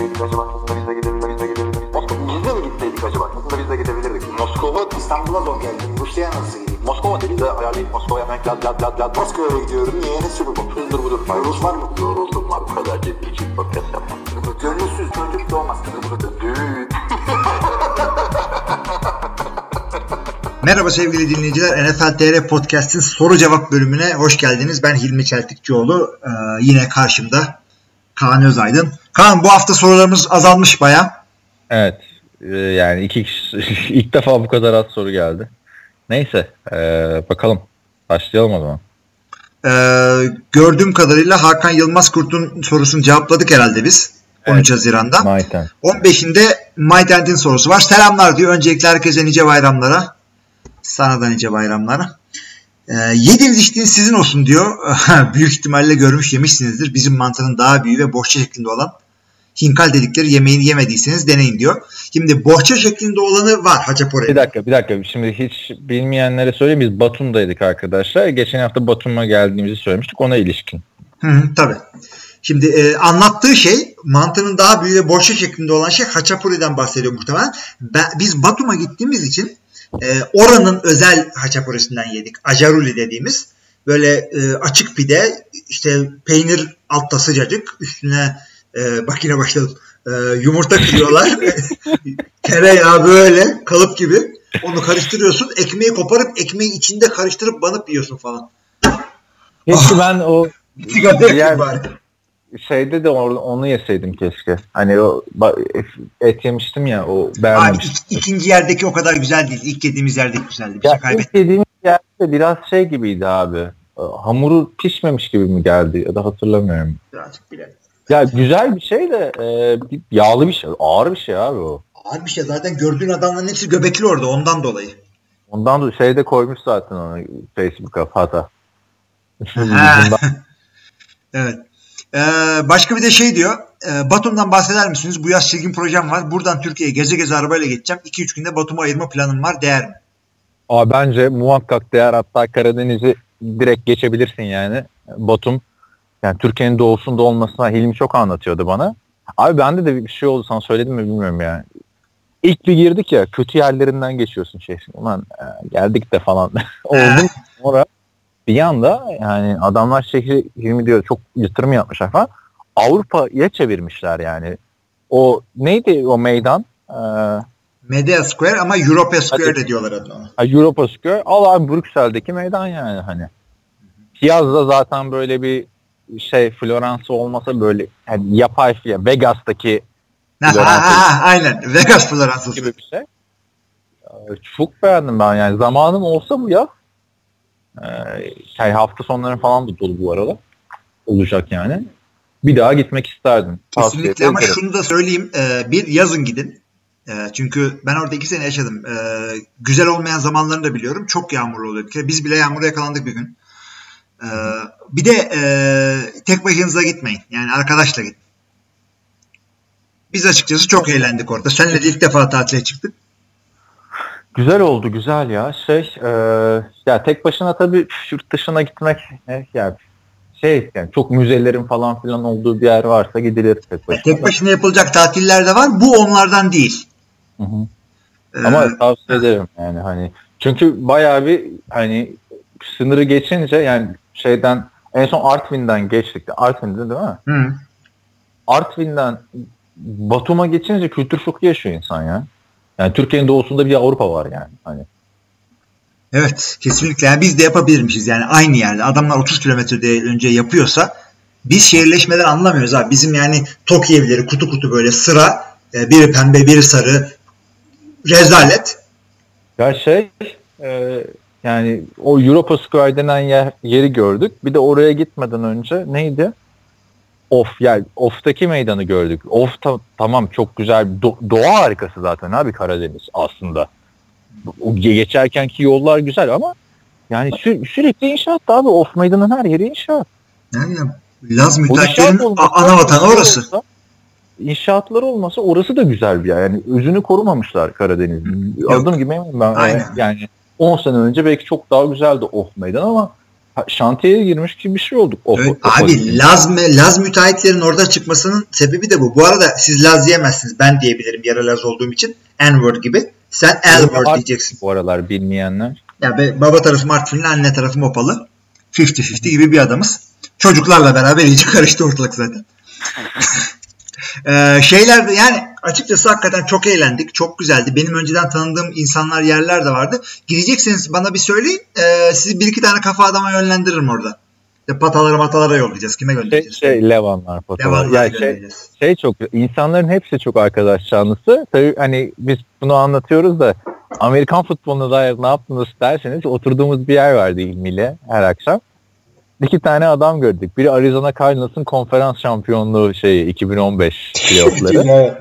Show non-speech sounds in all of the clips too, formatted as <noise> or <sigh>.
gitseydik acaba? Aslında biz de gidebilirdik. Biz de mi gitseydik acaba? Aslında biz de gidebilirdik. Moskova, İstanbul'a zor geldim. Rusya'ya nasıl gideyim? Moskova dedi de ayarlayıp Moskova'ya hemen lad lad lad lad. Moskova'ya gidiyorum. Niye? Ne sürü bu? Hızdır budur. Rus var mı? Yoruldum var. Bu kadar ciddi için podcast yapmam. Gönülsüz çocuk doğmaz. Düğün. <laughs> Merhaba sevgili dinleyiciler. NFL TR Podcast'in soru cevap bölümüne hoş geldiniz. Ben Hilmi Çeltikçioğlu. Ee, yine karşımda Kaan Özaydın. Kaan bu hafta sorularımız azalmış baya. Evet. e, yani iki kişi, <laughs> ilk defa bu kadar az soru geldi. Neyse. e, bakalım. Başlayalım o zaman. Ee, gördüğüm kadarıyla Hakan Yılmaz Kurt'un sorusunu cevapladık herhalde biz. 13 Evet. Haziran'da. Maiten. 15'inde Maydent'in sorusu var. Selamlar diyor. Öncelikle herkese nice bayramlara. Sana da nice bayramlara. Ee, yediğiniz içtiğiniz sizin olsun diyor. <laughs> Büyük ihtimalle görmüş yemişsinizdir. Bizim mantının daha büyüğü ve bohça şeklinde olan hinkal dedikleri yemeğini yemediyseniz deneyin diyor. Şimdi bohça şeklinde olanı var haçapuri. Bir dakika bir dakika. Şimdi hiç bilmeyenlere söyleyeyim. Biz Batum'daydık arkadaşlar. Geçen hafta Batum'a geldiğimizi söylemiştik. Ona ilişkin. Hı hı, tabii. Şimdi e, anlattığı şey mantının daha büyüğü ve boşa şeklinde olan şey haçapuri'den bahsediyor muhtemelen. Ben, biz Batum'a gittiğimiz için e, oranın özel haçapurisinden yedik. Ajaruli dediğimiz. Böyle e, açık pide, işte peynir altta sıcacık, üstüne e, bak yine başladım. E, yumurta kırıyorlar. <laughs> Tereyağı böyle kalıp gibi. Onu karıştırıyorsun. Ekmeği koparıp ekmeği içinde karıştırıp banıp yiyorsun falan. Keşke ben o Sigara Diğer- bari. Şeyde de onu yeseydim keşke. Hani o et yemiştim ya o Abi beğenmemiştim. ik- ikinci yerdeki o kadar güzel değil. İlk yediğimiz yerdeki güzeldi. Bir şey Ya kaybettik. ilk yediğimiz yerde biraz şey gibiydi abi. Hamuru pişmemiş gibi mi geldi ya da hatırlamıyorum. Birazcık bile. Ya güzel bir şey de e, yağlı bir şey. Ağır bir şey abi o. Ağır bir şey. Zaten gördüğün adamların hepsi göbekli orada ondan dolayı. Ondan da şeyde koymuş zaten onu Facebook'a Fata. <laughs> Evet. Ee, başka bir de şey diyor. E, Batum'dan bahseder misiniz? Bu yaz çizgin projem var. Buradan Türkiye'ye geze geze arabayla geçeceğim. 2-3 günde Batum'a ayırma planım var. Değer mi? Abi bence muhakkak değer hatta Karadeniz'i direkt geçebilirsin yani. Batum yani Türkiye'nin doğusunda olmasına Hilmi çok anlatıyordu bana. Abi bende de bir şey oldu sana söyledim mi bilmiyorum yani. İlk bir girdik ya kötü yerlerinden geçiyorsun şey. Ulan e, geldik de falan <laughs> oldum. <laughs> Sonra bir anda yani adamlar şehri Hilmi diyor çok yatırım yapmışlar falan. Avrupa'ya çevirmişler yani. O neydi o meydan? Ee, Media Square ama Europa Square Hadi. de diyorlar adına. Europa Square. Al abi Brüksel'deki meydan yani hani. Piyazda zaten böyle bir şey Florence olmasa böyle yani yapay ya Vegas'taki Ha, Floransa. ha, ha, aynen. Vegas Floransa'sı. gibi bir şey. Çok beğendim ben yani. Zamanım olsa bu yaz ee, şey hafta sonları falan da dolu bu arada. Olacak yani. Bir daha gitmek isterdim. Tavsiye Kesinlikle ama ederim. şunu da söyleyeyim. Ee, bir yazın gidin. Ee, çünkü ben orada iki sene yaşadım. Ee, güzel olmayan zamanlarını da biliyorum. Çok yağmurlu oluyor. Bir kere Biz bile yağmura yakalandık bir gün. Ee, bir de e, tek başınıza gitmeyin. Yani arkadaşla gidin. Biz açıkçası çok eğlendik orada. Seninle de ilk defa tatile çıktık. Güzel oldu güzel ya. Şey e, ya tek başına tabii yurt dışına gitmek e, yani şey yani çok müzelerin falan filan olduğu bir yer varsa gidilir tek başına. Tek başına yapılacak tatiller de var. Bu onlardan değil. Hı hı. Ee, Ama tavsiye ederim yani hani çünkü bayağı bir hani sınırı geçince yani şeyden en son Artvin'den geçtik. Artvin'de değil mi? hı. Artvin'den Batum'a geçince kültür şoku yaşıyor insan ya. Yani Türkiye'nin doğusunda bir Avrupa var yani. Hani Evet kesinlikle. Yani biz de yapabilirmişiz yani aynı yerde. Adamlar 30 kilometrede önce yapıyorsa biz şehirleşmeden anlamıyoruz abi. Bizim yani Tokyo evleri kutu kutu böyle sıra e, biri pembe biri sarı rezalet. Ya şey e, yani o Europa Square denen yer, yeri gördük. Bir de oraya gitmeden önce neydi? Of yani Of'taki meydanı gördük. Of ta- tamam çok güzel. Do- doğa harikası zaten abi Karadeniz aslında. O ge- geçerkenki yollar güzel ama yani sü- sürekli inşaat abi. Of meydanın her yeri inşaat. Yani Laz müteahhitlerin ana vatanı orası. olsa- İnşaatları olmasa orası da güzel bir yer. Yani özünü korumamışlar Karadeniz'in. Adım gibi eminim ben. Aynen. Yani 10 sene önce belki çok daha güzeldi Of Meydan ama şantiyeye girmiş gibi bir şey olduk. O, Evet, o abi pozisyonda. Laz, Laz müteahhitlerin orada çıkmasının sebebi de bu. Bu arada siz Laz diyemezsiniz. Ben diyebilirim yarı Laz olduğum için. N-word gibi. Sen L-word diyeceksin. Bu aralar bilmeyenler. Ya be, baba tarafım Artvinli, anne tarafım Opalı. 50-50 gibi bir adamız. Çocuklarla beraber iyice karıştı ortalık zaten. <laughs> Ee, şeyler yani açıkçası hakikaten çok eğlendik. Çok güzeldi. Benim önceden tanıdığım insanlar yerler de vardı. Gidecekseniz bana bir söyleyin. Ee, sizi bir iki tane kafa adama yönlendiririm orada. İşte patalara matalara yollayacağız. Kime Şey, göndereceğiz? şey Levanlar fotoğrafı. Devamlı Ya şey, şey çok insanların hepsi çok arkadaş canlısı. Tabii hani biz bunu anlatıyoruz da Amerikan futboluna dair ne yaptınız derseniz oturduğumuz bir yer vardı İlmi'yle her akşam. İki tane adam gördük. Biri Arizona Cardinals'ın konferans şampiyonluğu şeyi 2015 playoffları. <laughs> Evet.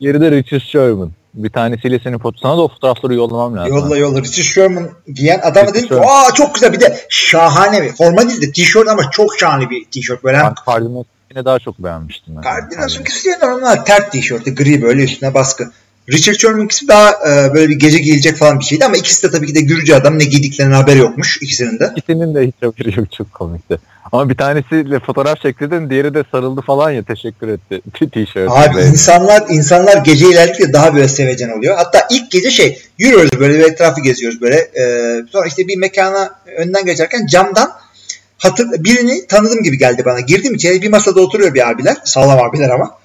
Diğeri de Richard Sherman. Bir tanesiyle senin foto sana da o fotoğrafları yollamam lazım. Yolla yolla. Richard Sherman giyen Richard dedim ki aa çok güzel bir de şahane bir forma değil de tişört ama çok şahane bir tişört. Böyle Ben Cardinals'ı daha çok beğenmiştim. ben. Cardinals'ınkisi de normal tert tişörtü gri böyle üstüne baskı. Richard Sherman'ınkisi daha e, böyle bir gece giyilecek falan bir şeydi ama ikisi de tabii ki de Gürcü adam ne giydiklerinin haberi yokmuş ikisinin de. İkisinin de hiç haberi yok çok komikti. Ama bir tanesiyle fotoğraf çektirdim diğeri de sarıldı falan ya teşekkür etti <laughs> tişört. Abi insanlar insanlar gece ilerledikçe daha böyle sevecen oluyor. Hatta ilk gece şey yürüyoruz böyle bir etrafı geziyoruz böyle. E, sonra işte bir mekana önden geçerken camdan hatır, birini tanıdım gibi geldi bana. Girdim içeri bir masada oturuyor bir abiler. Sağlam abiler ama.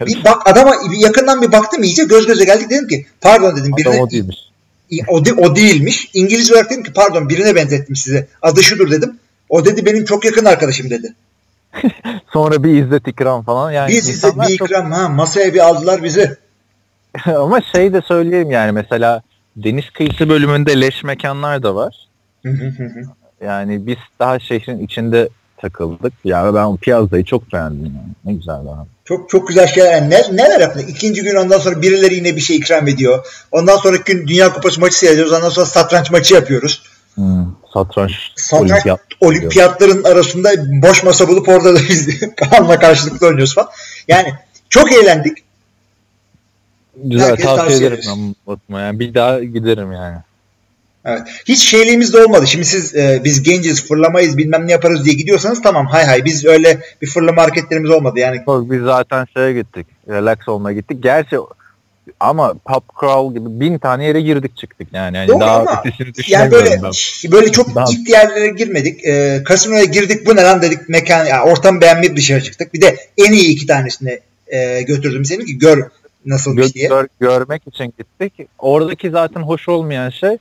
Bir bak adama bir yakından bir baktım iyice göz göze geldik dedim ki pardon dedim birine Adam o değilmiş. o, de- o değilmiş. İngiliz olarak dedim ki pardon birine benzettim size. Adı şudur dedim. O dedi benim çok yakın arkadaşım dedi. <laughs> Sonra bir İzzet İkram falan. Yani Biz insanlar bir çok- ikram ha masaya bir aldılar bizi. <laughs> Ama şey de söyleyeyim yani mesela deniz kıyısı bölümünde leş mekanlar da var. Yani biz daha şehrin içinde takıldık. Ya ben o Piazza'yı çok beğendim yani. Ne güzel abi. çok çok güzel şeyler. Yani ne, neler yaptı? İkinci gün ondan sonra birileri yine bir şey ikram ediyor. Ondan sonraki gün Dünya Kupası maçı seyrediyoruz. Ondan sonra satranç maçı yapıyoruz. Hmm, satranç, Satranç olimpiyat. olimpiyatların arasında boş masa bulup orada da biz <laughs> Kaan'la karşılıklı oynuyoruz falan. Yani çok eğlendik. Güzel Herkes tavsiye ederim ben Batum'a. Yani bir daha giderim yani. Evet. Hiç şeyliğimiz de olmadı. Şimdi siz e, biz genciz fırlamayız bilmem ne yaparız diye gidiyorsanız tamam hay hay biz öyle bir fırlama hareketlerimiz olmadı. Yani Yok, biz zaten şeye gittik. Relax olmaya gittik. Gerçi ama pub crawl gibi bin tane yere girdik çıktık yani. yani Doğru daha ama yani böyle ben. böyle çok Daha- ciddi yerlere girmedik. E, kasinoya girdik bu ne lan dedik mekan ya ortam beğenmeyip dışarı çıktık. Bir de en iyi iki tanesini e, götürdüm seni ki gör nasılmış Gö- diye. gör- görmek için gittik. Oradaki zaten hoş olmayan şey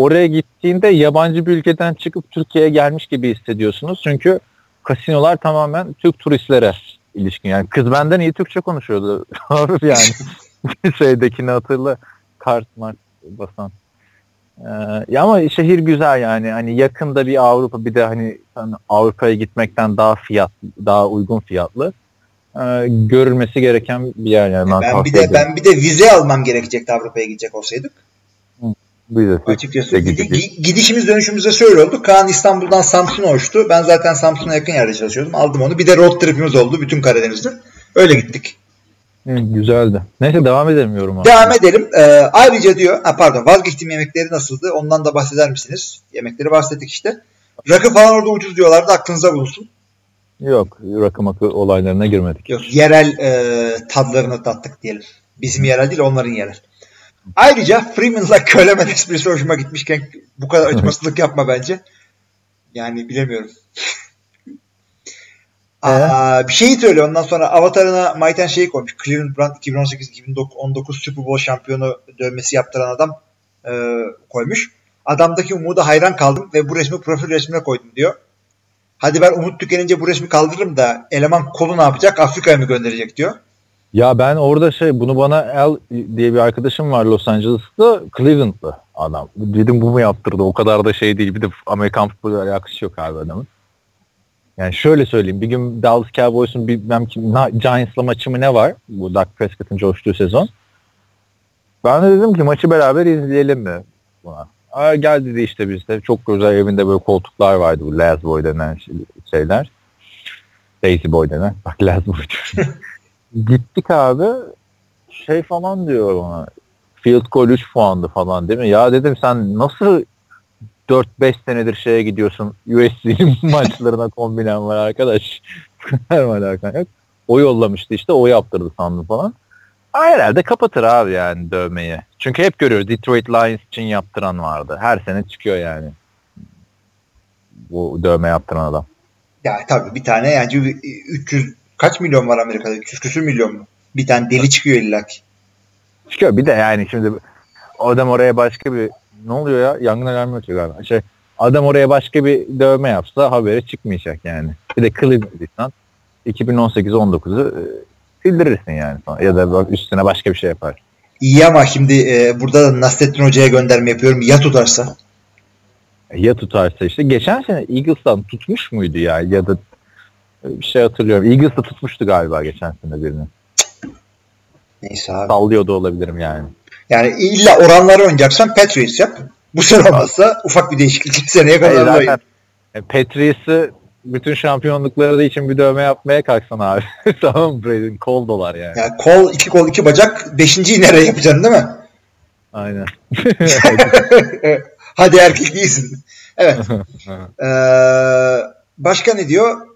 oraya gittiğinde yabancı bir ülkeden çıkıp Türkiye'ye gelmiş gibi hissediyorsunuz. Çünkü kasinolar tamamen Türk turistlere ilişkin. Yani kız benden iyi Türkçe konuşuyordu. <laughs> Yani <laughs> şeydekini hatırla. Kart mart basan. Ee, ya ama şehir güzel yani. Hani yakında bir Avrupa bir de hani hani Avrupa'ya gitmekten daha fiyat daha uygun fiyatlı. Ee, görülmesi gereken bir yer yani. Ben bir tavsiye de ederim. ben bir de vize almam gerekecekti Avrupa'ya gidecek olsaydık. Vizesiz Açıkçası gidi- gidişimiz dönüşümüzde şöyle oldu. Kaan İstanbul'dan Samsun'a uçtu. Ben zaten Samsun'a yakın yerde çalışıyordum. Aldım onu. Bir de road tripimiz oldu bütün Karadeniz'de. Öyle gittik. Hı, güzeldi. Neyse devam edemiyorum abi. Devam edelim. Ee, ayrıca diyor, ha pardon vazgeçtiğim yemekleri nasıldı? Ondan da bahseder misiniz? Yemekleri bahsettik işte. Rakı falan orada ucuz diyorlardı. Aklınıza bulunsun. Yok rakı makı olaylarına girmedik. Yok yerel e, tadlarını tattık diyelim. Bizim yerel değil onların yerel. Ayrıca Freeman'la Kölemen esprisi hoşuma gitmişken bu kadar acımasızlık yapma bence. Yani bilemiyorum. <laughs> Aa, bir şeyi söyle ondan sonra avatarına Mayten şeyi koymuş. Cleveland Brand 2018-2019 Super Bowl şampiyonu dövmesi yaptıran adam e, koymuş. Adamdaki umuda hayran kaldım ve bu resmi profil resmine koydum diyor. Hadi ben umut tükenince bu resmi kaldırırım da eleman kolu ne yapacak? Afrika'ya mı gönderecek diyor. Ya ben orada şey bunu bana El diye bir arkadaşım var Los Angeles'ta Cleveland'lı adam. Dedim bu mu yaptırdı o kadar da şey değil. Bir de Amerikan futboluyla alakası yok abi adamın. Yani şöyle söyleyeyim bir gün Dallas Cowboys'un bilmem kim Giants'la maçı mı ne var? Bu Dak Prescott'ın coştuğu sezon. Ben de dedim ki maçı beraber izleyelim mi? Buna. Aa, gel dedi işte bizde. Çok güzel evinde böyle koltuklar vardı bu Laz Boy denen şey- şeyler. Daisy Boy denen. Bak Laz Boy. <laughs> Gittik abi şey falan diyor bana. Field goal 3 puandı falan değil mi? Ya dedim sen nasıl 4-5 senedir şeye gidiyorsun. USC'nin <laughs> maçlarına kombinen var arkadaş. <laughs> Her alakan yok. O yollamıştı işte o yaptırdı sandım falan. Herhalde kapatır abi yani dövmeyi. Çünkü hep görüyoruz Detroit Lions için yaptıran vardı. Her sene çıkıyor yani. Bu dövme yaptıran adam. Ya tabii bir tane yani 300 kaç milyon var Amerika'da? 300 küsür milyon mu? Bir tane deli çıkıyor illa ki. Çıkıyor bir de yani şimdi adam oraya başka bir ne oluyor ya? Yangın alarmı ötüyor galiba. Şey, adam oraya başka bir dövme yapsa haberi çıkmayacak yani. Bir de Cleveland'dan 2018-19'u e, sildirirsin yani. Ya da üstüne başka bir şey yapar. İyi ama şimdi e, burada da Nasrettin Hoca'ya gönderme yapıyorum. Ya tutarsa? Ya tutarsa işte. Geçen sene Eagles'tan tutmuş muydu ya? Ya da bir şey hatırlıyorum. Eagles'da tutmuştu galiba geçen sene birini. Neyse abi. Sallıyor da olabilirim yani. Yani illa oranları oynayacaksan Patriots yap. Bu sene olmazsa ufak bir değişiklik <laughs> seneye kadar Hayır, zaten Patriots'ı bütün şampiyonlukları da için bir dövme yapmaya kalksan abi. <laughs> tamam mı Brady'nin kol dolar yani. yani. Kol, iki kol, iki bacak. Beşinciyi nereye yapacaksın değil mi? Aynen. <laughs> Hadi erkek değilsin. Evet. ee, başka ne diyor?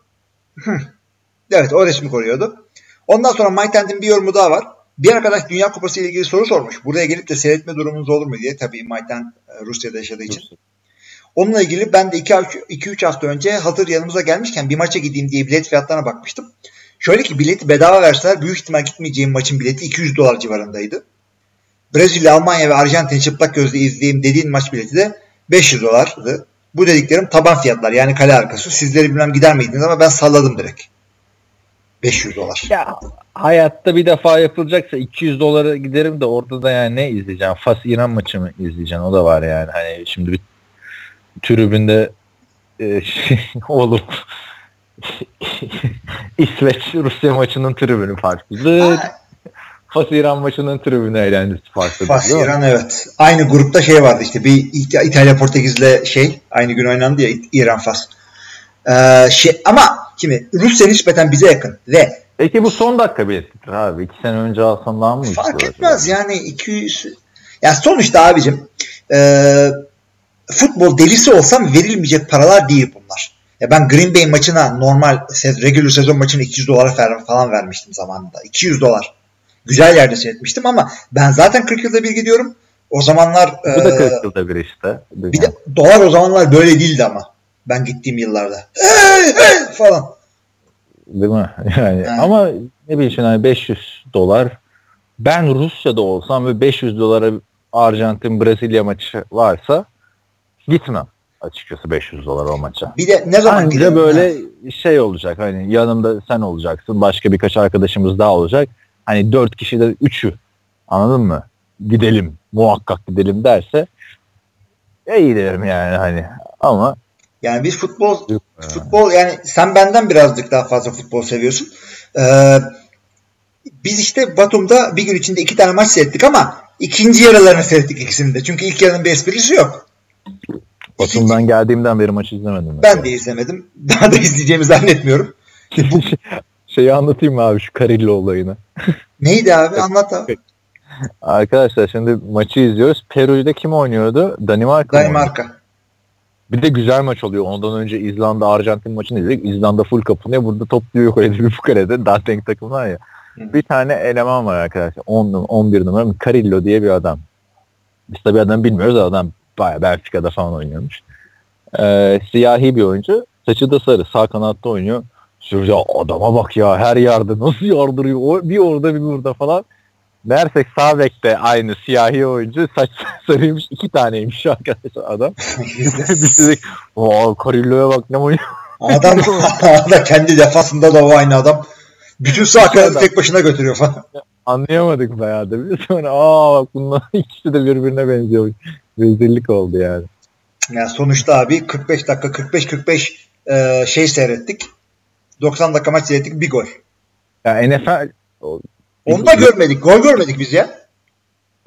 Evet o resmi koruyordu. Ondan sonra Mike bir yorumu daha var. Bir arkadaş Dünya Kupası ile ilgili soru sormuş. Buraya gelip de seyretme durumunuz olur mu diye. Tabii Mike Rusya'da yaşadığı için. Onunla ilgili ben de 2-3 hafta önce hazır yanımıza gelmişken bir maça gideyim diye bilet fiyatlarına bakmıştım. Şöyle ki bileti bedava verseler büyük ihtimal gitmeyeceğim maçın bileti 200 dolar civarındaydı. Brezilya, Almanya ve Arjantin çıplak gözle izleyeyim dediğin maç bileti de 500 dolardı. Bu dediklerim taban fiyatlar yani kale arkası. Sizleri bilmem gider miydiniz ama ben salladım direkt. 500 dolar. Ya hayatta bir defa yapılacaksa 200 dolara giderim de orada da yani ne izleyeceğim? Fas İran maçı mı izleyeceğim? O da var yani. Hani şimdi bir tribünde e, <laughs> şey, olup <laughs> İsveç Rusya maçının tribünü farklıdır. Fas İran maçının tribünü eğlencesi farklıdır. Fas İran evet. Aynı grupta şey vardı işte bir İtalya Portekiz'le şey aynı gün oynandı ya İran Fas. Ee, şey, ama şimdi Rusya nispeten bize yakın ve Peki bu son dakika biletidir abi. İki sene önce alsan daha mı? Fark etmez yani 200 ya sonuçta abicim e, futbol delisi olsam verilmeyecek paralar değil bunlar. Ya ben Green Bay maçına normal regular sezon maçına 200 dolar falan vermiştim zamanında. 200 dolar. Güzel yerde seyretmiştim ama ben zaten 40 yılda bir gidiyorum. O zamanlar Bu da 40 yılda bir işte. Bir de dolar o zamanlar böyle değildi ama. Ben gittiğim yıllarda. Hey, hey, falan. Değil mi? <laughs> Yani ha. ama ne bileyim şimdi 500 dolar ben Rusya'da olsam ve 500 dolara Arjantin Brezilya maçı varsa gitmem açıkçası 500 dolar o maça. Bir de ne zaman Anca böyle ha. şey olacak hani yanımda sen olacaksın başka birkaç arkadaşımız daha olacak. Hani dört kişi de üçü anladın mı? Gidelim muhakkak gidelim derse e iyi derim yani hani ama yani biz futbol futbol yani sen benden birazcık daha fazla futbol seviyorsun. Ee, biz işte Batum'da bir gün içinde iki tane maç seyrettik ama ikinci yarılarını seyrettik ikisini de. Çünkü ilk yarının bir esprisi yok. Batum'dan İkinci... geldiğimden beri maç izlemedim. Ben mesela. de izlemedim. Daha da izleyeceğimi zannetmiyorum. <laughs> Şeyi anlatayım mı abi şu Karillo olayını? <laughs> Neydi abi? Anlat abi. Arkadaşlar şimdi maçı izliyoruz. Peru'da kim oynuyordu? Danimarka Danimarka. Bir de güzel maç oluyor. Ondan önce İzlanda Arjantin maçını izledik. İzlanda full kapanıyor. Burada topluyor koydu <laughs> bir fukarede. Daha denk takımlar ya. Bir tane eleman var arkadaşlar. 10 11 numara Carillo diye bir adam. Biz tabii adam bilmiyoruz. Adam bayağı Belçika'da falan oynuyormuş. Ee, siyahi bir oyuncu. Saçı da sarı. Sağ kanatta oynuyor. Ya adama bak ya her yerde nasıl yardırıyor. Bir orada bir burada falan. Meğersek sağ bekte aynı siyahi oyuncu saç <laughs> sarıymış iki taneymiş arkadaşlar adam. <laughs> Biz dedik o Carillo'ya bak ne oynuyor. Adam, adam kendi defasında da o aynı adam. Bütün sağ kanadı tek başına götürüyor falan. Anlayamadık bayağı da. Bir sonra aa bak bunlar <laughs> ikisi de birbirine benziyor. Rezillik oldu yani. Yani sonuçta abi 45 dakika 45-45 e, şey seyrettik. 90 dakika maç seyrettik bir gol. Ya NFL onu da görmedik. Gol görmedik biz ya.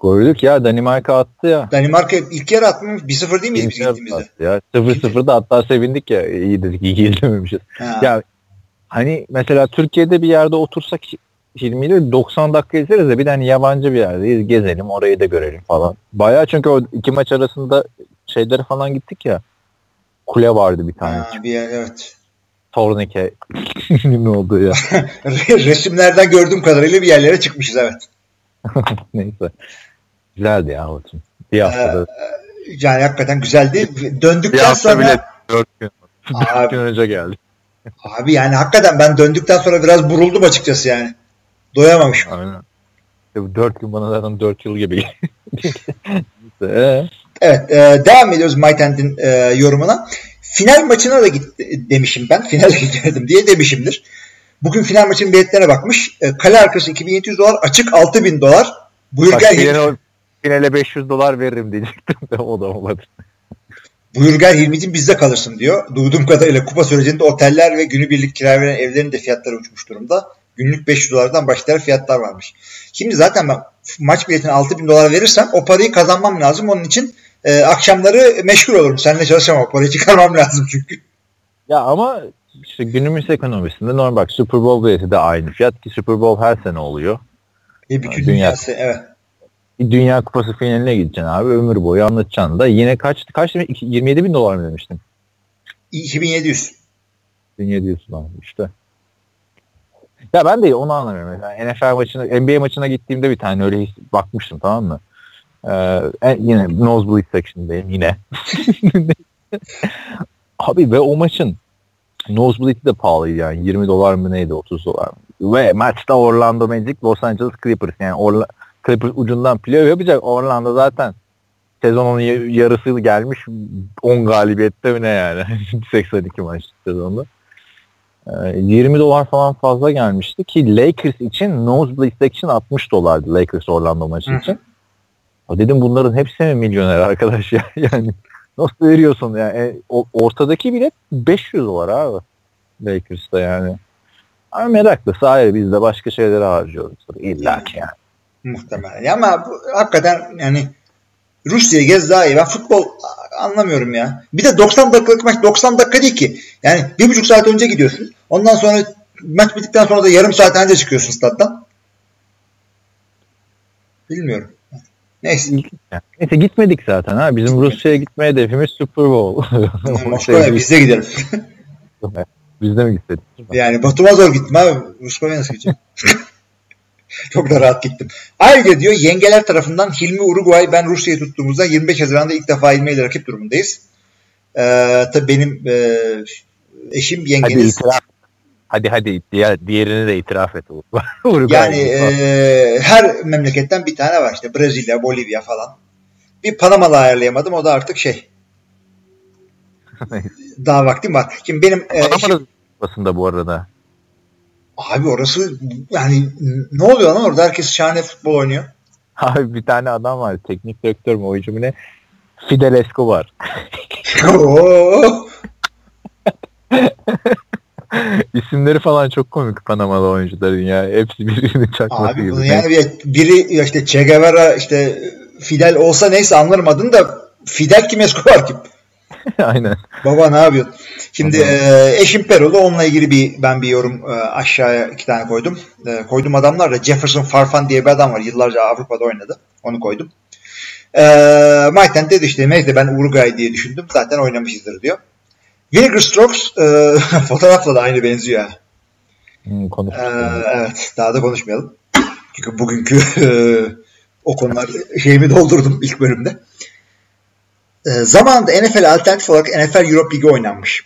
Gördük ya Danimarka attı ya. Danimarka ilk yarı atmış. 1-0 değil miydi biz gittiğimizde? Ya 0-0'da hatta sevindik ya. İyi dedik iyi izlememişiz. Ya hani mesela Türkiye'de bir yerde otursak filmiyle 90 dakika izleriz de bir de hani yabancı bir yerdeyiz gezelim orayı da görelim falan. Baya çünkü o iki maç arasında şey şeylere falan gittik ya. Kule vardı bir tane. Ha, bir yer, evet. Tornike <laughs> ne oldu ya. <laughs> Resimlerden gördüğüm kadarıyla bir yerlere çıkmışız evet. <laughs> Neyse. Güzeldi ya Batum. Bir haftada. Yani hakikaten güzeldi. bir Döndükten hafta sonra bile 4 gün. Abi. 4 gün önce geldi. abi yani hakikaten ben döndükten sonra biraz buruldum açıkçası yani. Doyamamışım. Aynen. İşte bu 4 gün bana zaten 4 yıl gibi. Ee? Evet e, devam ediyoruz Maytent'in e, yorumuna. Final maçına da git demişim ben. <laughs> Finale gitmedim diye demişimdir. Bugün final maçının biletlerine bakmış. E, kale arkası 2700 dolar, açık 6000 dolar. Buyur Bak, gel, finale, finale 500 dolar veririm diyecektim de o da olmadı. buyur gel Hilmi'cim bizde kalırsın diyor. Duyduğum kadarıyla kupa sürecinde oteller ve günübirlik kira veren evlerin de fiyatları uçmuş durumda. Günlük 500 dolardan başlayan fiyatlar varmış. Şimdi zaten ben maç biletine 6000 dolar verirsem o parayı kazanmam lazım. Onun için e, akşamları meşgul olurum. Seninle çalışamam. Parayı çıkarmam lazım çünkü. Ya ama işte günümüz ekonomisinde normal bak Super Bowl bileti de aynı fiyat ki Super Bowl her sene oluyor. E, bütün Dünya- dünyası evet. Dünya Kupası finaline gideceksin abi ömür boyu anlatacaksın da yine kaç kaç demek 27 bin dolar mı demiştin? 2700. 1700 dolar işte. Ya ben de onu anlamıyorum. Mesela NFL maçına, NBA maçına gittiğimde bir tane öyle bakmıştım tamam mı? Ee, yine nosebleed section'dayım yine. <laughs> Abi ve o maçın nosebleed'i de pahalıydı yani. 20 dolar mı neydi 30 dolar mı? Ve maçta Orlando Magic Los Angeles Clippers yani Orla, Clippers ucundan playoff yapacak. Orlando zaten sezonun yarısı gelmiş 10 galibiyette mi ne yani <laughs> 82 maç sezonda. Ee, 20 dolar falan fazla gelmişti ki Lakers için nosebleed section 60 dolardı Lakers Orlando maçı için. O dedim bunların hepsi mi milyoner arkadaş ya <laughs> yani nasıl veriyorsun yani E, ortadaki bilet 500 dolar abi Lakers'ta yani. Ama meraklısı ayrı biz de başka şeylere harcıyoruz illa ki yani. Muhtemelen. Ya ama bu, hakikaten yani Rusya'yı gez daha iyi. Ben futbol anlamıyorum ya. Bir de 90 dakikalık maç 90 dakika değil ki. Yani bir buçuk saat önce gidiyorsun. Ondan sonra maç bittikten sonra da yarım saat önce çıkıyorsun stat'tan. Bilmiyorum. Neyse. Yani Neyse gitmedik zaten ha. Bizim Rusya'ya gitme hedefimiz Super Bowl. <laughs> Moskova'ya Şey, biz de gidelim. Biz de mi gittik? Yani Batum'a zor gittim abi. Moskova'ya nasıl gideceğim? <laughs> Çok da rahat gittim. Ayrıca diyor yengeler tarafından Hilmi Uruguay ben Rusya'yı tuttuğumuzda 25 Haziran'da ilk defa Hilmi ile rakip durumundayız. Ee, tabii benim e, eşim Hadi yengeniz. itiraf. Hadi hadi diğer, diğerini de itiraf et. <laughs> Yani e, her memleketten bir tane var işte Brezilya, Bolivya falan. Bir Panamalı ayarlayamadım o da artık şey. <laughs> Daha vaktim var. Şimdi benim e, Panama'da basında bu arada. abi orası yani ne oluyor lan orada herkes şahane futbol oynuyor. Abi bir tane adam var. Teknik direktör mü oyuncu mu ne? Fidel Escobar. <laughs> <laughs> İsimleri falan çok komik Panamalı oyuncuların ya. Hepsi birbirini çakması Abi gibi. bunu yani bir- biri işte Che Guevara işte Fidel olsa neyse anlarım adını da Fidel kim Escobar kim? <laughs> Aynen. Baba ne yapıyorsun? Şimdi e, eşim Perolu onunla ilgili bir ben bir yorum e, aşağıya iki tane koydum. E, koydum adamlar da Jefferson Farfan diye bir adam var. Yıllarca Avrupa'da oynadı. Onu koydum. E, Mayten dedi işte neyse ben Uruguay diye düşündüm. Zaten oynamışızdır diyor. Vinegar Strokes e, <laughs> fotoğrafla da aynı benziyor. yani. Hmm. Ee, evet, daha da konuşmayalım. Çünkü bugünkü e, o konular şeyimi doldurdum ilk bölümde. E, zamanında NFL alternatif olarak NFL Europe Ligi oynanmış.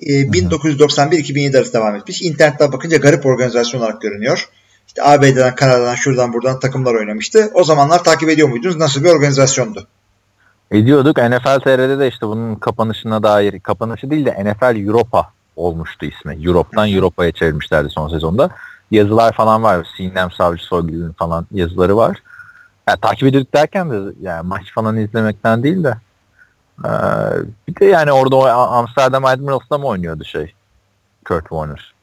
E, 1991-2007 arası devam etmiş. İnternetten bakınca garip organizasyon olarak görünüyor. İşte ABD'den, Kanada'dan, şuradan buradan takımlar oynamıştı. O zamanlar takip ediyor muydunuz? Nasıl bir organizasyondu? Ediyorduk. NFL TR'de de işte bunun kapanışına dair, kapanışı değil de NFL Europa olmuştu ismi. Europe'dan Europa'ya çevirmişlerdi son sezonda. Yazılar falan var. Sinem Savcı Soygül'ün falan yazıları var. Ya, takip ediyorduk derken de yani maç falan izlemekten değil de eee, bir de yani orada o Amsterdam Admirals'da mı oynuyordu şey? Kurt Warner.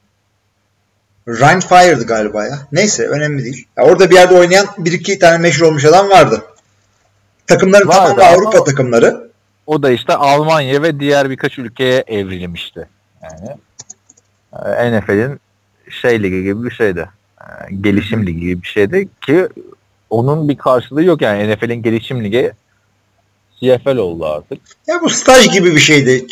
Ryan Fire'dı galiba ya. Neyse önemli değil. Ya orada bir yerde oynayan bir iki tane meşhur olmuş adam vardı. Takımların Vardı tamamı ama- Avrupa takımları. O da işte Almanya ve diğer birkaç ülkeye evrilmişti. Yani e, NFL'in şey ligi gibi bir şeydi. E, Gelişim ligi gibi bir şeydi ki onun bir karşılığı yok yani NFL'in gelişim ligi CFL oldu artık. Ya bu staj gibi bir şeydi.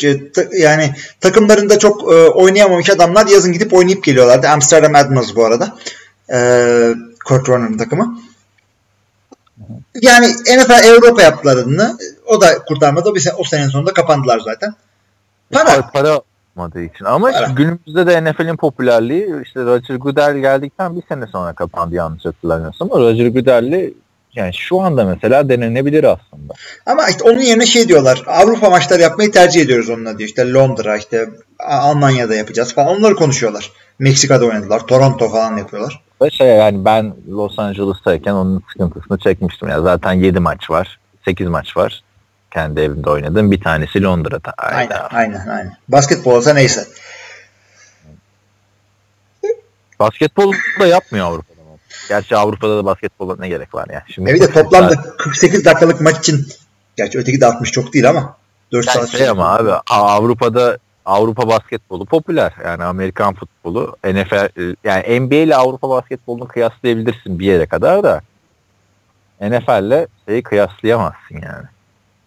Yani takımlarında çok e, oynayamamış adamlar yazın gidip oynayıp geliyorlardı. Amsterdam Admirals bu arada. E, Kurt Warner'ın takımı. Yani NFL Avrupa yaptılar adını. O da kurtarmadı. Bir o senenin sonunda kapandılar zaten. Para. Para, olmadığı için. Ama para. günümüzde de NFL'in popülerliği işte Roger Goodell geldikten bir sene sonra kapandı yanlış hatırlamıyorsam. Ama Roger Goodell'li yani şu anda mesela denenebilir aslında. Ama işte onun yerine şey diyorlar. Avrupa maçları yapmayı tercih ediyoruz onunla diyor. İşte Londra işte Almanya'da yapacağız falan. Onları konuşuyorlar. Meksika'da oynadılar. Toronto falan yapıyorlar. Ve şey yani ben Los Angeles'tayken onun sıkıntısını çekmiştim. Ya zaten 7 maç var. 8 maç var. Kendi evimde oynadım. Bir tanesi Londra'da. Aynen, aynen, aynen. Basketbol olsa neyse. Basketbol da yapmıyor Avrupa. Gerçi Avrupa'da da basketbola ne gerek var ya. Şimdi evet de toplamda 48 dakikalık maç için gerçi öteki de 60 çok değil ama 4 yani saat şey ama abi Avrupa'da Avrupa basketbolu popüler. Yani Amerikan futbolu, NFL yani NBA ile Avrupa basketbolunu kıyaslayabilirsin bir yere kadar da NFL ile şeyi kıyaslayamazsın yani.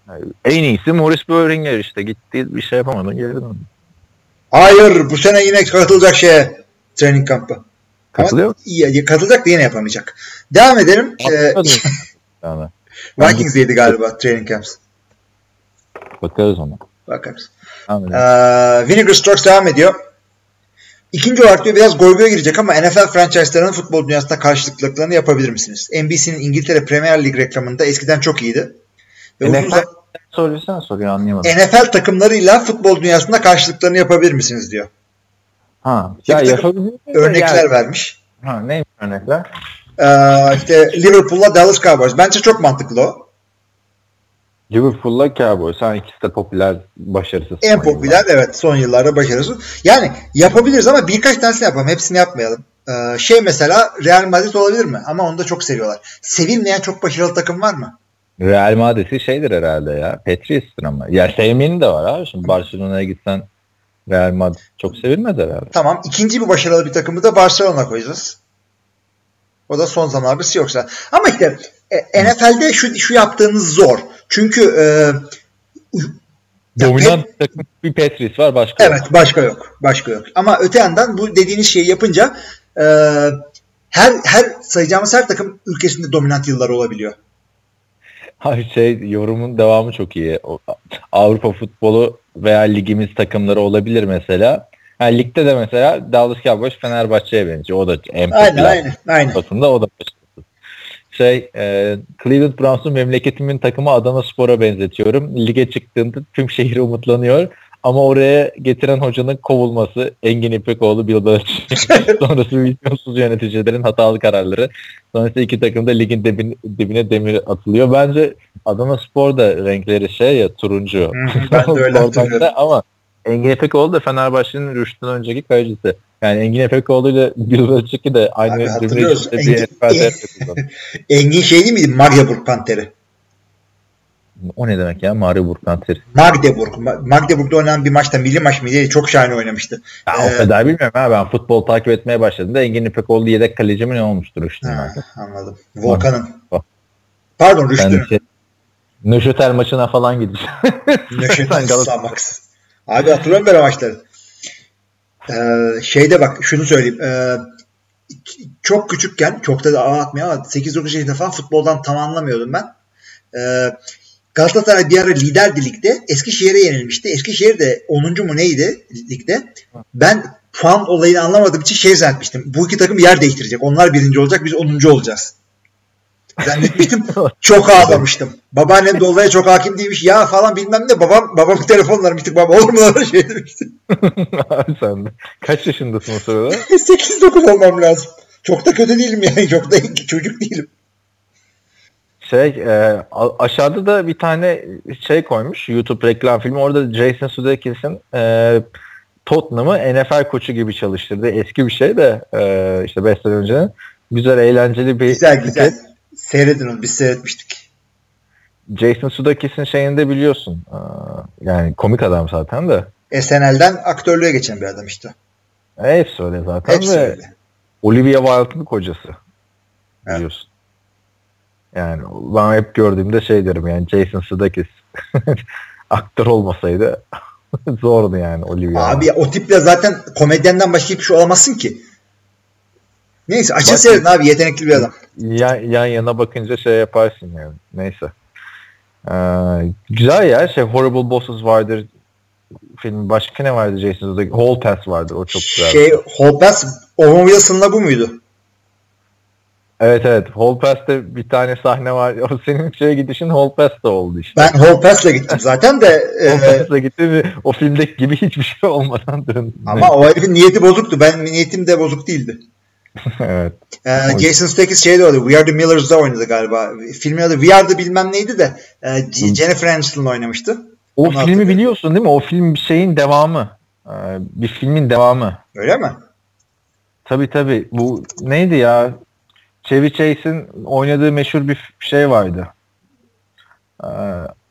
yani en iyisi Morris Böhringer işte gitti bir şey yapamadı geri döndü. Hayır bu sene yine katılacak şeye training kampı. Katılıyor mu? Ama katılacak da yine yapamayacak. Devam edelim. Ee, <laughs> galiba training camps. Bakarız ona. Bakarız. Ee, Vinegar Strokes devam ediyor. İkinci olarak diyor biraz goy goy girecek ama NFL franchise'larının futbol dünyasında karşılıklarını yapabilir misiniz? NBC'nin İngiltere Premier Lig reklamında eskiden çok iyiydi. Ve NFL uzun... soruyor anlayamadım. NFL takımlarıyla futbol dünyasında karşılıklarını yapabilir misiniz diyor. Ha. Ya Örnekler yani. vermiş. Ha neymiş örnekler? Ee, işte Liverpool'la Dallas Cowboys. Bence çok mantıklı o. Liverpool'la Cowboys. Ha ikisi de popüler, başarısız. En popüler yıllar. evet son yıllarda başarısız. Yani yapabiliriz ama birkaç tanesini yapalım. Hepsini yapmayalım. Ee, şey mesela Real Madrid olabilir mi? Ama onu da çok seviyorlar. Sevilmeyen çok başarılı takım var mı? Real Madrid'i şeydir herhalde ya. Patriots'tır ama. Ya sevmeyeni de var abi. Şimdi Barcelona'ya gitsen Real Madrid çok sevilmez herhalde. Tamam. ikinci bir başarılı bir takımı da Barcelona koyacağız. O da son zamanlarda yoksa. Ama işte e, NFL'de şu, şu yaptığınız zor. Çünkü e, Dominant Pet- takım bir Patriots var başka Evet yok. başka yok. Başka yok. Ama öte yandan bu dediğiniz şeyi yapınca e, her her sayacağımız her takım ülkesinde dominant yıllar olabiliyor. Hayır şey yorumun devamı çok iyi. Avrupa futbolu veya ligimiz takımları olabilir mesela. Yani ligde de mesela Dallas Cowboys Fenerbahçe'ye benziyor. O da en aynen, aynen, aynen. Basında o da şey e, Cleveland Browns'un memleketimin takımı Adana Spor'a benzetiyorum. Lige çıktığında tüm şehir umutlanıyor. Ama oraya getiren hocanın kovulması, Engin İpekoğlu, Bill Belichick, <laughs> sonrası vizyonsuz yöneticilerin hatalı kararları. Sonrasında iki takım da ligin dibine, dibine demir atılıyor. Bence Adana Spor da renkleri şey ya turuncu. ben de öyle <laughs> hatırlıyorum. Ama Engin Efekoğlu da Fenerbahçe'nin Rüştü'den önceki kalecisi. Yani Engin Efekoğlu ile Bill Belichick'i de aynı hatırlıyoruz. Engin, <laughs> Engin şey değil miydi? Magdeburg Panteri. O ne demek ya Magdeburg Panteri? Magdeburg. Magdeburg'da oynanan bir maçta milli maç mıydı? Çok şahane oynamıştı. Ya, ee, o kadar bilmiyorum ha. Ben futbol takip etmeye başladım da Engin İpekoğlu yedek kaleci mi ne olmuştur Rüştü'nün Anladım. Volkan'ın. Pardon Rüştü'nün. Şey, Nöşötel maçına falan gideceğim. Nöşötel <laughs> Samax. Abi hatırlıyorum o maçları. Ee, şeyde bak şunu söyleyeyim. Ee, çok küçükken çok da ağlatmıyor ama 8-9 yaşında falan futboldan tam anlamıyordum ben. Ee, Galatasaray bir ara liderdi ligde. Eskişehir'e yenilmişti. Eskişehir de 10. mu neydi ligde? Ben puan olayını anlamadığım için şey zannetmiştim. Bu iki takım yer değiştirecek. Onlar birinci olacak. Biz 10. olacağız. Zannetmiştim. <laughs> çok ağlamıştım. Babaannem de olaya çok hakim değilmiş. Ya falan bilmem ne. Babam babamın telefonları bir tık baba olur mu öyle şey demişti. <laughs> Abi sen de. Kaç yaşındasın o sırada? <laughs> 8-9 olmam lazım. Çok da kötü değilim yani. Çok da çocuk değilim. Şey e, aşağıda da bir tane şey koymuş YouTube reklam filmi. Orada Jason Sudeikis'in e, Tottenham'ı NFL koçu gibi çalıştırdı. Eski bir şey de e, işte 5 sene önce. Güzel eğlenceli bir Güzel güzel. Seyredin onu biz seyretmiştik. Jason Sudeikis'in şeyini de biliyorsun. Yani komik adam zaten de. SNL'den aktörlüğe geçen bir adam işte. E, hepsi öyle zaten. Hepsi öyle. Olivia Wilde'ın kocası. Evet. Biliyorsun. Yani ben hep gördüğümde şey derim yani Jason Sudeikis <laughs> aktör olmasaydı <laughs> zordu yani Olivia. Abi o tiple zaten komedyenden başka hiçbir şey olamazsın ki. Neyse açın seyredin abi yetenekli bir adam. yan, yan yana bakınca şey yaparsın yani. Neyse. Ee, güzel ya. Şey Horrible Bosses vardır. Film başka ne vardı Jason Sudeikis? Hall Pass vardı. O çok güzel. Şey Hall Pass Owen Wilson'la bu muydu? Evet evet. Hall Pass'te bir tane sahne var. <laughs> O senin şeye gidişin Hall Pass'ta oldu işte. Ben Hall Pass'la gittim zaten de <laughs> Hall e, Pass'ta gitti ve o filmdeki gibi hiçbir şey olmadan döndü. ama o herifin niyeti bozuktu. Ben niyetim de bozuk değildi. <laughs> evet. Ee, Jason Sudeikis şeyde oynadı. We Are The Millers'da oynadı galiba. Filmin adı We Are The bilmem neydi de e, Jennifer Aniston'la oynamıştı. O Onu filmi biliyorsun değil mi? O film bir şeyin devamı. Ee, bir filmin devamı. Öyle mi? Tabii tabii. Bu neydi ya? Chevy Chase'in oynadığı meşhur bir şey vardı. Ee,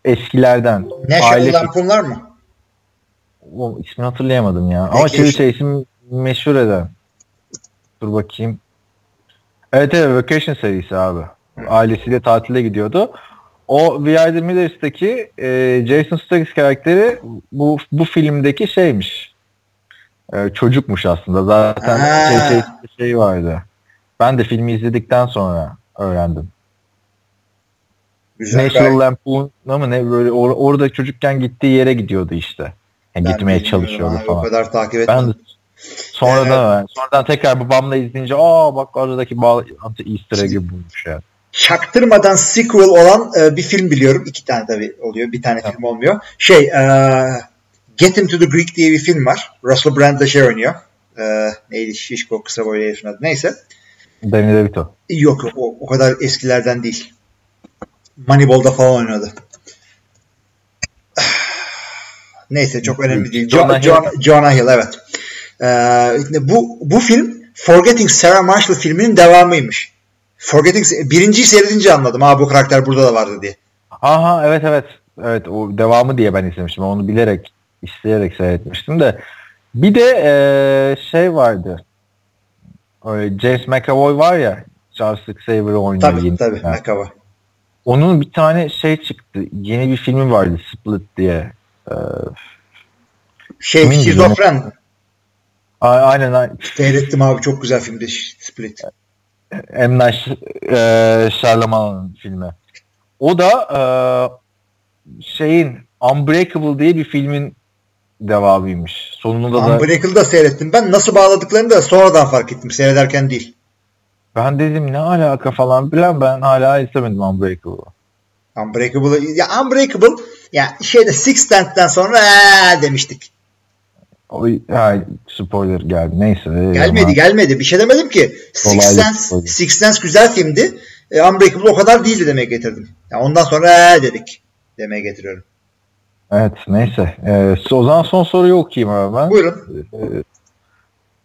eskilerden. National Lampoon'lar mı? O ismini hatırlayamadım ya. Ama Vacation. Chevy Chase'in meşhur eden. Dur bakayım. Evet evet Vacation serisi abi. Ailesiyle tatile gidiyordu. O Are The Millers'taki e, Jason Sudeikis karakteri bu bu filmdeki şeymiş. E, çocukmuş aslında. Zaten Ha. Chase'in bir şey vardı. Ben de filmi izledikten sonra öğrendim. Güzel. National. Lampoon'a mı ne böyle or- orada çocukken gittiği yere gidiyordu işte. Yani Ben gitmeye çalışıyordu abi, falan. O kadar takip Ben de etmedim. sonradan sonradan tekrar babamla izleyince aa bak aradaki bağlantı easter egg'i bulmuş ya. Çaktırmadan sequel olan e, bir film biliyorum. İki tane tabii oluyor. Bir tane film olmuyor. Şey e, Get Him to the Greek diye bir film var. Russell Brand da şey oynuyor. E, neydi? Şişko kısa boylu herifin adı. Neyse. Danny DeVito. Yok yok o, o kadar eskilerden değil. Moneyball'da falan oynadı. <sighs> Neyse çok önemli değil. Jonah Jonah, Hill. Jonah Hill evet. Ee, bu bu film Forgetting Sarah Marshall filminin devamıymış. Forgetting birinciyi seyredince anladım. Ha bu karakter burada da vardı diye. Aha evet evet. Evet o devamı diye ben izlemiştim. Onu bilerek isteyerek seyretmiştim de. Bir de eee, şey vardı. Öyle James McAvoy var ya Charles Xavier oynuyor. Tabii yeni. tabii. Yani McAvoy. Onun bir tane şey çıktı. Yeni bir filmi vardı Split diye. Eee, Şey şizofren. Aynen aynen. Seyrettim abi çok güzel filmdi Split. M. Night Shyamalan'ın filmi. O da eee, şeyin Unbreakable diye bir filmin devamıymış. Sonunda da Unbreakable'da seyrettim. Ben nasıl bağladıklarını da sonradan fark ettim. Seyrederken değil. ben dedim ne alaka falan bilen ben hala izlemedim Unbreakable'ı. Unbreakable ya Unbreakable ya şeyde Six Sense'den sonra ee, demiştik. O, ha, spoiler geldi. Neyse. Gelmedi ama- gelmedi. Bir şey demedim ki. Six Sense. Six Sense güzel filmdi. E, Unbreakable o kadar değildi demeye getirdim. Ya ondan sonra ee, dedik demeye getiriyorum. Evet neyse. Ee, o zaman son soruyu okuyayım abi ben. Buyurun.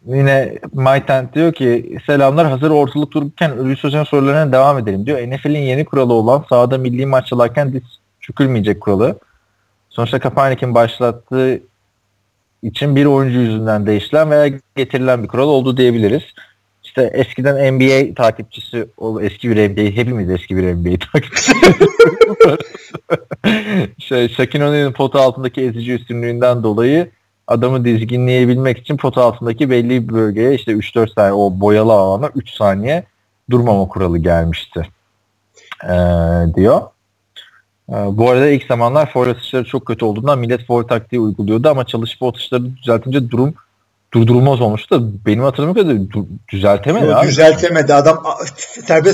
Yine Maytent diyor ki selamlar hazır ortalık dururken Ölü Sözcüğün sorularına devam edelim diyor. NFL'in yeni kuralı olan sahada milli maç çalarken diz çökülmeyecek kuralı. Sonuçta Kaepernick'in başlattığı için bir oyuncu yüzünden değişilen veya getirilen bir kural oldu diyebiliriz. İşte eskiden NBA takipçisi, o eski bir NBA, hepimiz eski bir NBA takipçisi. <laughs> şey, Shaquille O'Neal'in pota altındaki ezici üstünlüğünden dolayı adamı dizginleyebilmek için pota altındaki belli bir bölgeye işte 3-4 saniye o boyalı alana 3 saniye durmama kuralı gelmişti ee, diyor. Ee, bu arada ilk zamanlar foul atışları çok kötü olduğundan millet foul taktiği uyguluyordu ama çalışıp o atışları düzeltince durum durdurulmaz olmuştu benim hatırladığım kadarıyla du- düzeltemedi Yo, abi. düzeltemedi. Adam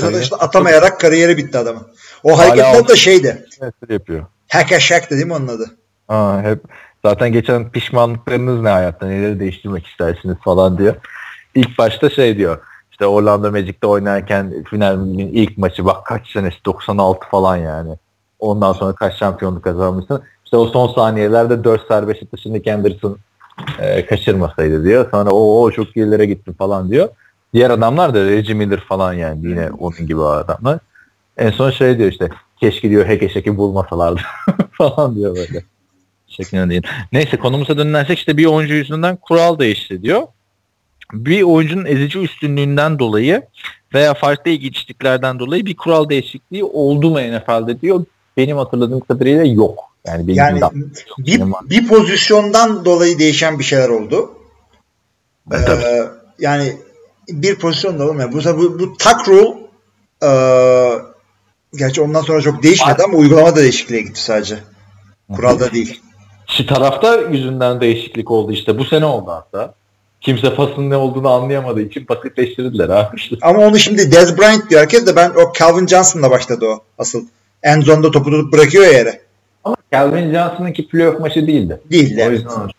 Öyle. atışla atamayarak kariyeri bitti adamın. O da o- şeydi. Yapıyor. Hack de değil mi onun adı? Aa, hep zaten geçen pişmanlıklarınız ne hayatta neleri değiştirmek istersiniz falan diyor. İlk başta şey diyor işte Orlando Magic'te oynarken finalin ilk maçı bak kaç senesi 96 falan yani. Ondan sonra kaç şampiyonluk kazanmışsın. İşte o son saniyelerde 4 serbest atışını Anderson e, kaçırmasaydı diyor. Sonra o o çok gerilere gittim falan diyor. Diğer adamlar da Reggie Miller falan yani yine onun gibi adamlar. En son şey diyor işte keşke diyor heke şeki bulmasalardı <laughs> falan diyor böyle. Şeklinde değil. Neyse konumuza dönersek işte bir oyuncu yüzünden kural değişti diyor. bir oyuncunun ezici üstünlüğünden dolayı veya farklı ilginçliklerden dolayı bir kural değişikliği oldu mu NFL'de diyor. Benim hatırladığım kadarıyla yok. Yani benim Yani bir, bir pozisyondan dolayı değişen bir şeyler oldu. Evet, tabii. Ee, yani bir pozisyon da olmuyor. Bu, bu, bu tuck rule ee, gerçi ondan sonra çok değişmedi ama uygulama da değişikliğe gitti sadece. Kuralda değil. Şu tarafta yüzünden değişiklik oldu işte. Bu sene oldu hatta. Kimse pasın ne olduğunu anlayamadığı için basitleştirdiler abi. Ama onu şimdi Dez Bryant diyor herkes de ben o Calvin Johnson'la başladı o asıl. En zonda topu tutup bırakıyor yere. Ama Calvin Johnson'ınki playoff maçı değildi. Değil O evet. yüzden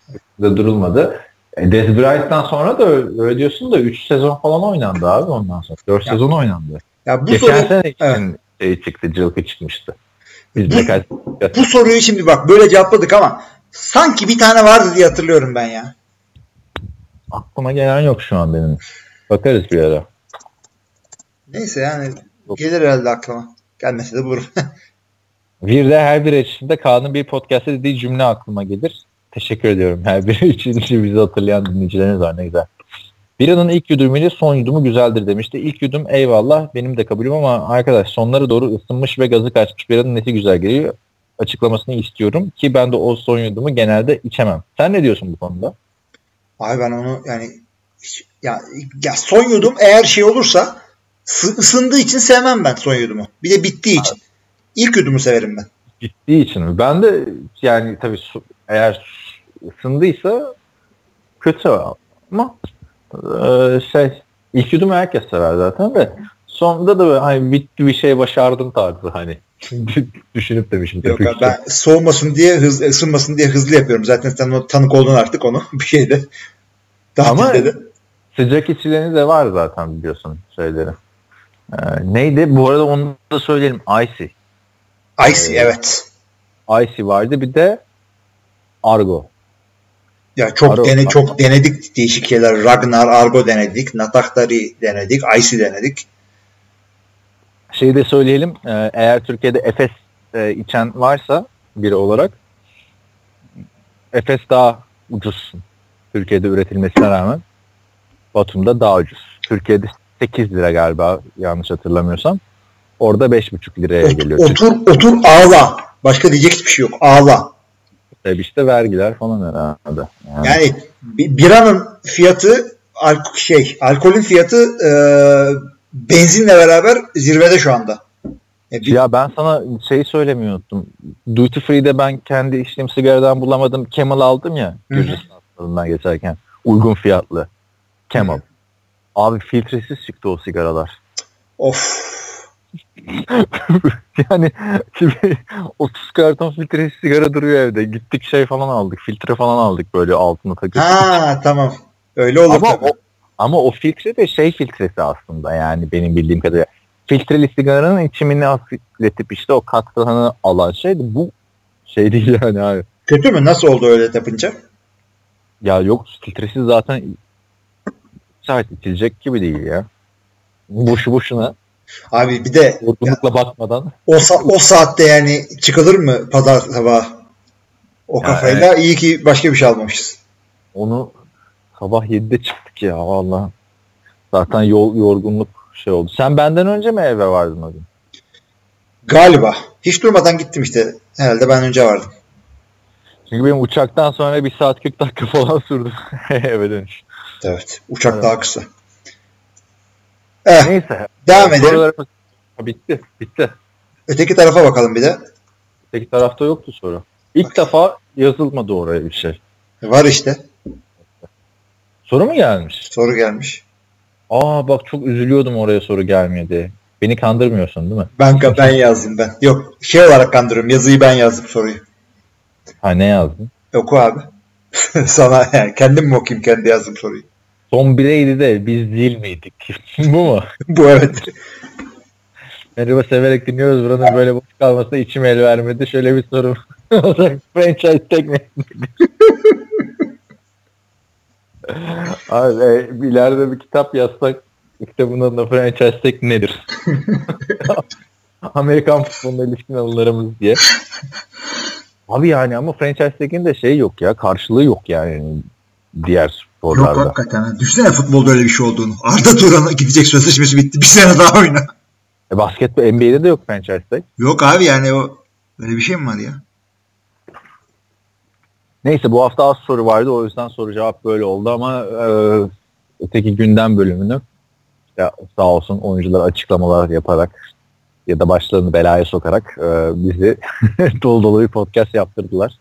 de durulmadı. E, Dez Bryant'tan sonra da öyle, diyorsun da 3 sezon falan oynandı abi ondan sonra. 4 Ya. sezon oynandı. Ya bu Geçen soru sene için şey çıktı, cılkı çıkmıştı. Biz Bu- de kaç bu soruyu şimdi bak böyle cevapladık ama sanki bir tane vardı diye hatırlıyorum ben ya. aklıma gelen yok şu an benim. Bakarız bir ara. Neyse yani gelir herhalde aklıma. Gelmese de bulurum. <laughs> Bir de her biri için de Kaan'ın bir podcast'te dediği cümle aklıma gelir. Teşekkür ediyorum her biri için, <laughs> bizi hatırlayan dinleyicileriniz var ne güzel. Biranın ilk yudumuyla son yudumu güzeldir demişti. İlk yudum eyvallah benim de kabulüm ama arkadaş sonları doğru ısınmış ve gazı kaçmış biranın nesi güzel geliyor açıklamasını istiyorum ki ben de o son yudumu genelde içemem. Sen ne diyorsun bu konuda? Abi ben onu yani ya, ya son yudum eğer şey olursa ısındığı için sevmem ben son yudumu. Bir de bittiği için. İlk yudumu severim ben. Gittiği için mi? Ben de yani tabii su- eğer ısındıysa kötü ama e, şey ilk yudumu herkes sever zaten de sonunda da böyle hani bitti bir şey başardım tarzı hani <laughs> düşünüp demişim. Yok abi, ben soğumasın diye hız, ısınmasın diye hızlı yapıyorum. Zaten sen tanık oldun artık onu <laughs> bir şeyde. Ama- Tatilde de. Sıcak içileri de var zaten biliyorsun şeyleri. E, neydi? Bu arada onu da söyleyelim. Icy. Icy evet. Icy vardı bir de Argo. Ya çok Aro- dene çok denedik değişik şeyler. Ragnar, Argo denedik, Nataktari denedik, Icy denedik. Şeyi de söyleyelim. e, Eğer Türkiye'de Efes e, içen varsa biri olarak Efes daha ucuz. Türkiye'de üretilmesine rağmen Batum'da daha ucuz. Türkiye'de 8 lira galiba yanlış hatırlamıyorsam. Orada 5,5 liraya Ot- geliyor. otur otur ağla. Başka diyecek hiçbir şey yok. Ağla. Tabii işte vergiler falan herhalde. Yani, Yani bi- biranın fiyatı şey alkolün fiyatı e, benzinle beraber zirvede şu anda. E, bir- Ya ben sana şeyi söylemeyi unuttum. Duty Free'de ben kendi içtiğim sigaradan bulamadım. Camel aldım ya. Hı hı. Gürcistan sınırından geçerken. Uygun fiyatlı. Camel. Abi filtresiz çıktı o sigaralar. Of. <laughs> yani şimdi 30 karton filtresiz sigara duruyor evde. Gittik şey falan aldık. Filtre falan aldık böyle altına takıp. Ha tamam. Öyle olur ama tabii. o, ama o filtre de şey filtresi aslında yani benim bildiğim kadarıyla. Filtreli sigaranın içimini hafifletip işte o katkılarını alan şeydi. Bu şey değil yani abi. Kötü mü? Nasıl oldu öyle yapınca? Ya yok filtresiz zaten şahit içilecek gibi değil ya. Boşu boşuna Abi bir de yorgunlukla bakmadan. o, sa- o saatte yani çıkılır mı pazar sabahı? O Ya kafayla iyi ki başka bir şey almamışız. Onu sabah 7'de çıktık ya valla. Zaten yol yorgunluk şey oldu. Sen benden önce mi eve vardın o gün? Galiba. Hiç durmadan gittim işte. Herhalde ben önce vardım. Çünkü benim uçaktan sonra bir saat 40 dakika falan sürdü <laughs> eve dönüş. Evet. Uçak Evet. daha kısa. Eh, Neyse. devam edelim. Sorularımız- bitti. Bitti. Öteki tarafa bakalım bir de. Öteki tarafta yoktu soru. İlk defa yazılmadı oraya bir şey. Var işte. Soru mu gelmiş? Soru gelmiş. Aa bak çok üzülüyordum oraya soru gelmiyor diye. Beni kandırmıyorsun değil mi? Ben ben yazdım ben. Yok şey olarak kandırıyorum. Yazıyı ben yazdım soruyu. Ha ne yazdın? Oku abi. <laughs> Sana yani kendim mi okuyayım kendi yazdım soruyu. Son bireydi de biz değil miydik? <laughs> Bu mu? Bu evet. Merhaba severek dinliyoruz. Buranın böyle boş kalmasına içim el vermedi. Şöyle bir soru. <laughs> Franchise tag ne? <laughs> Abi e, ileride bir kitap yazsak kitabın adına franchise tag nedir? Amerikan futboluna ilişkin anılarımız diye. Abi yani ama franchise tag'in de şey yok ya karşılığı yok yani diğer sporlarda. Yok hakikaten. Düşünsene futbolda öyle bir şey olduğunu. Arda Turan'a gidecek sözleşmesi bitti. Bir sene daha oyna. E, basketbol NBA'de de yok franchise tag. Yok abi yani o öyle bir şey mi var ya? Neyse bu hafta az soru vardı o yüzden soru cevap böyle oldu ama e, öteki gündem bölümünü ya sağ olsun oyuncular açıklamalar yaparak ya da başlarını belaya sokarak e, bizi <laughs> dolu dolu bir podcast yaptırdılar.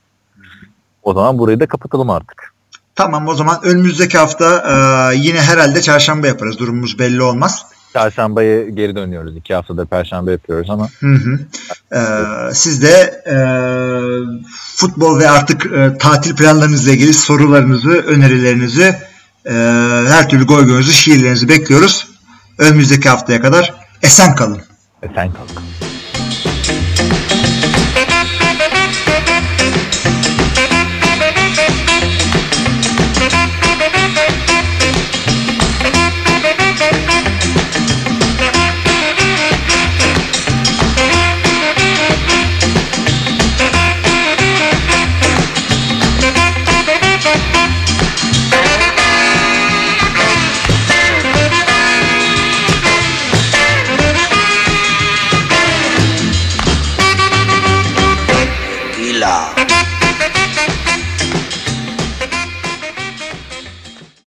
O zaman burayı da kapatalım artık. Tamam o zaman önümüzdeki hafta e, yine herhalde çarşamba yaparız. Durumumuz belli olmaz. Çarşambaya geri dönüyoruz. İki haftadır perşembe yapıyoruz ama. Hı hı. E, siz de e, futbol ve artık e, tatil planlarınızla ilgili sorularınızı, önerilerinizi, e, her türlü goy goyunuzu, şiirlerinizi bekliyoruz. Önümüzdeki haftaya kadar esen kalın. Esen kalın.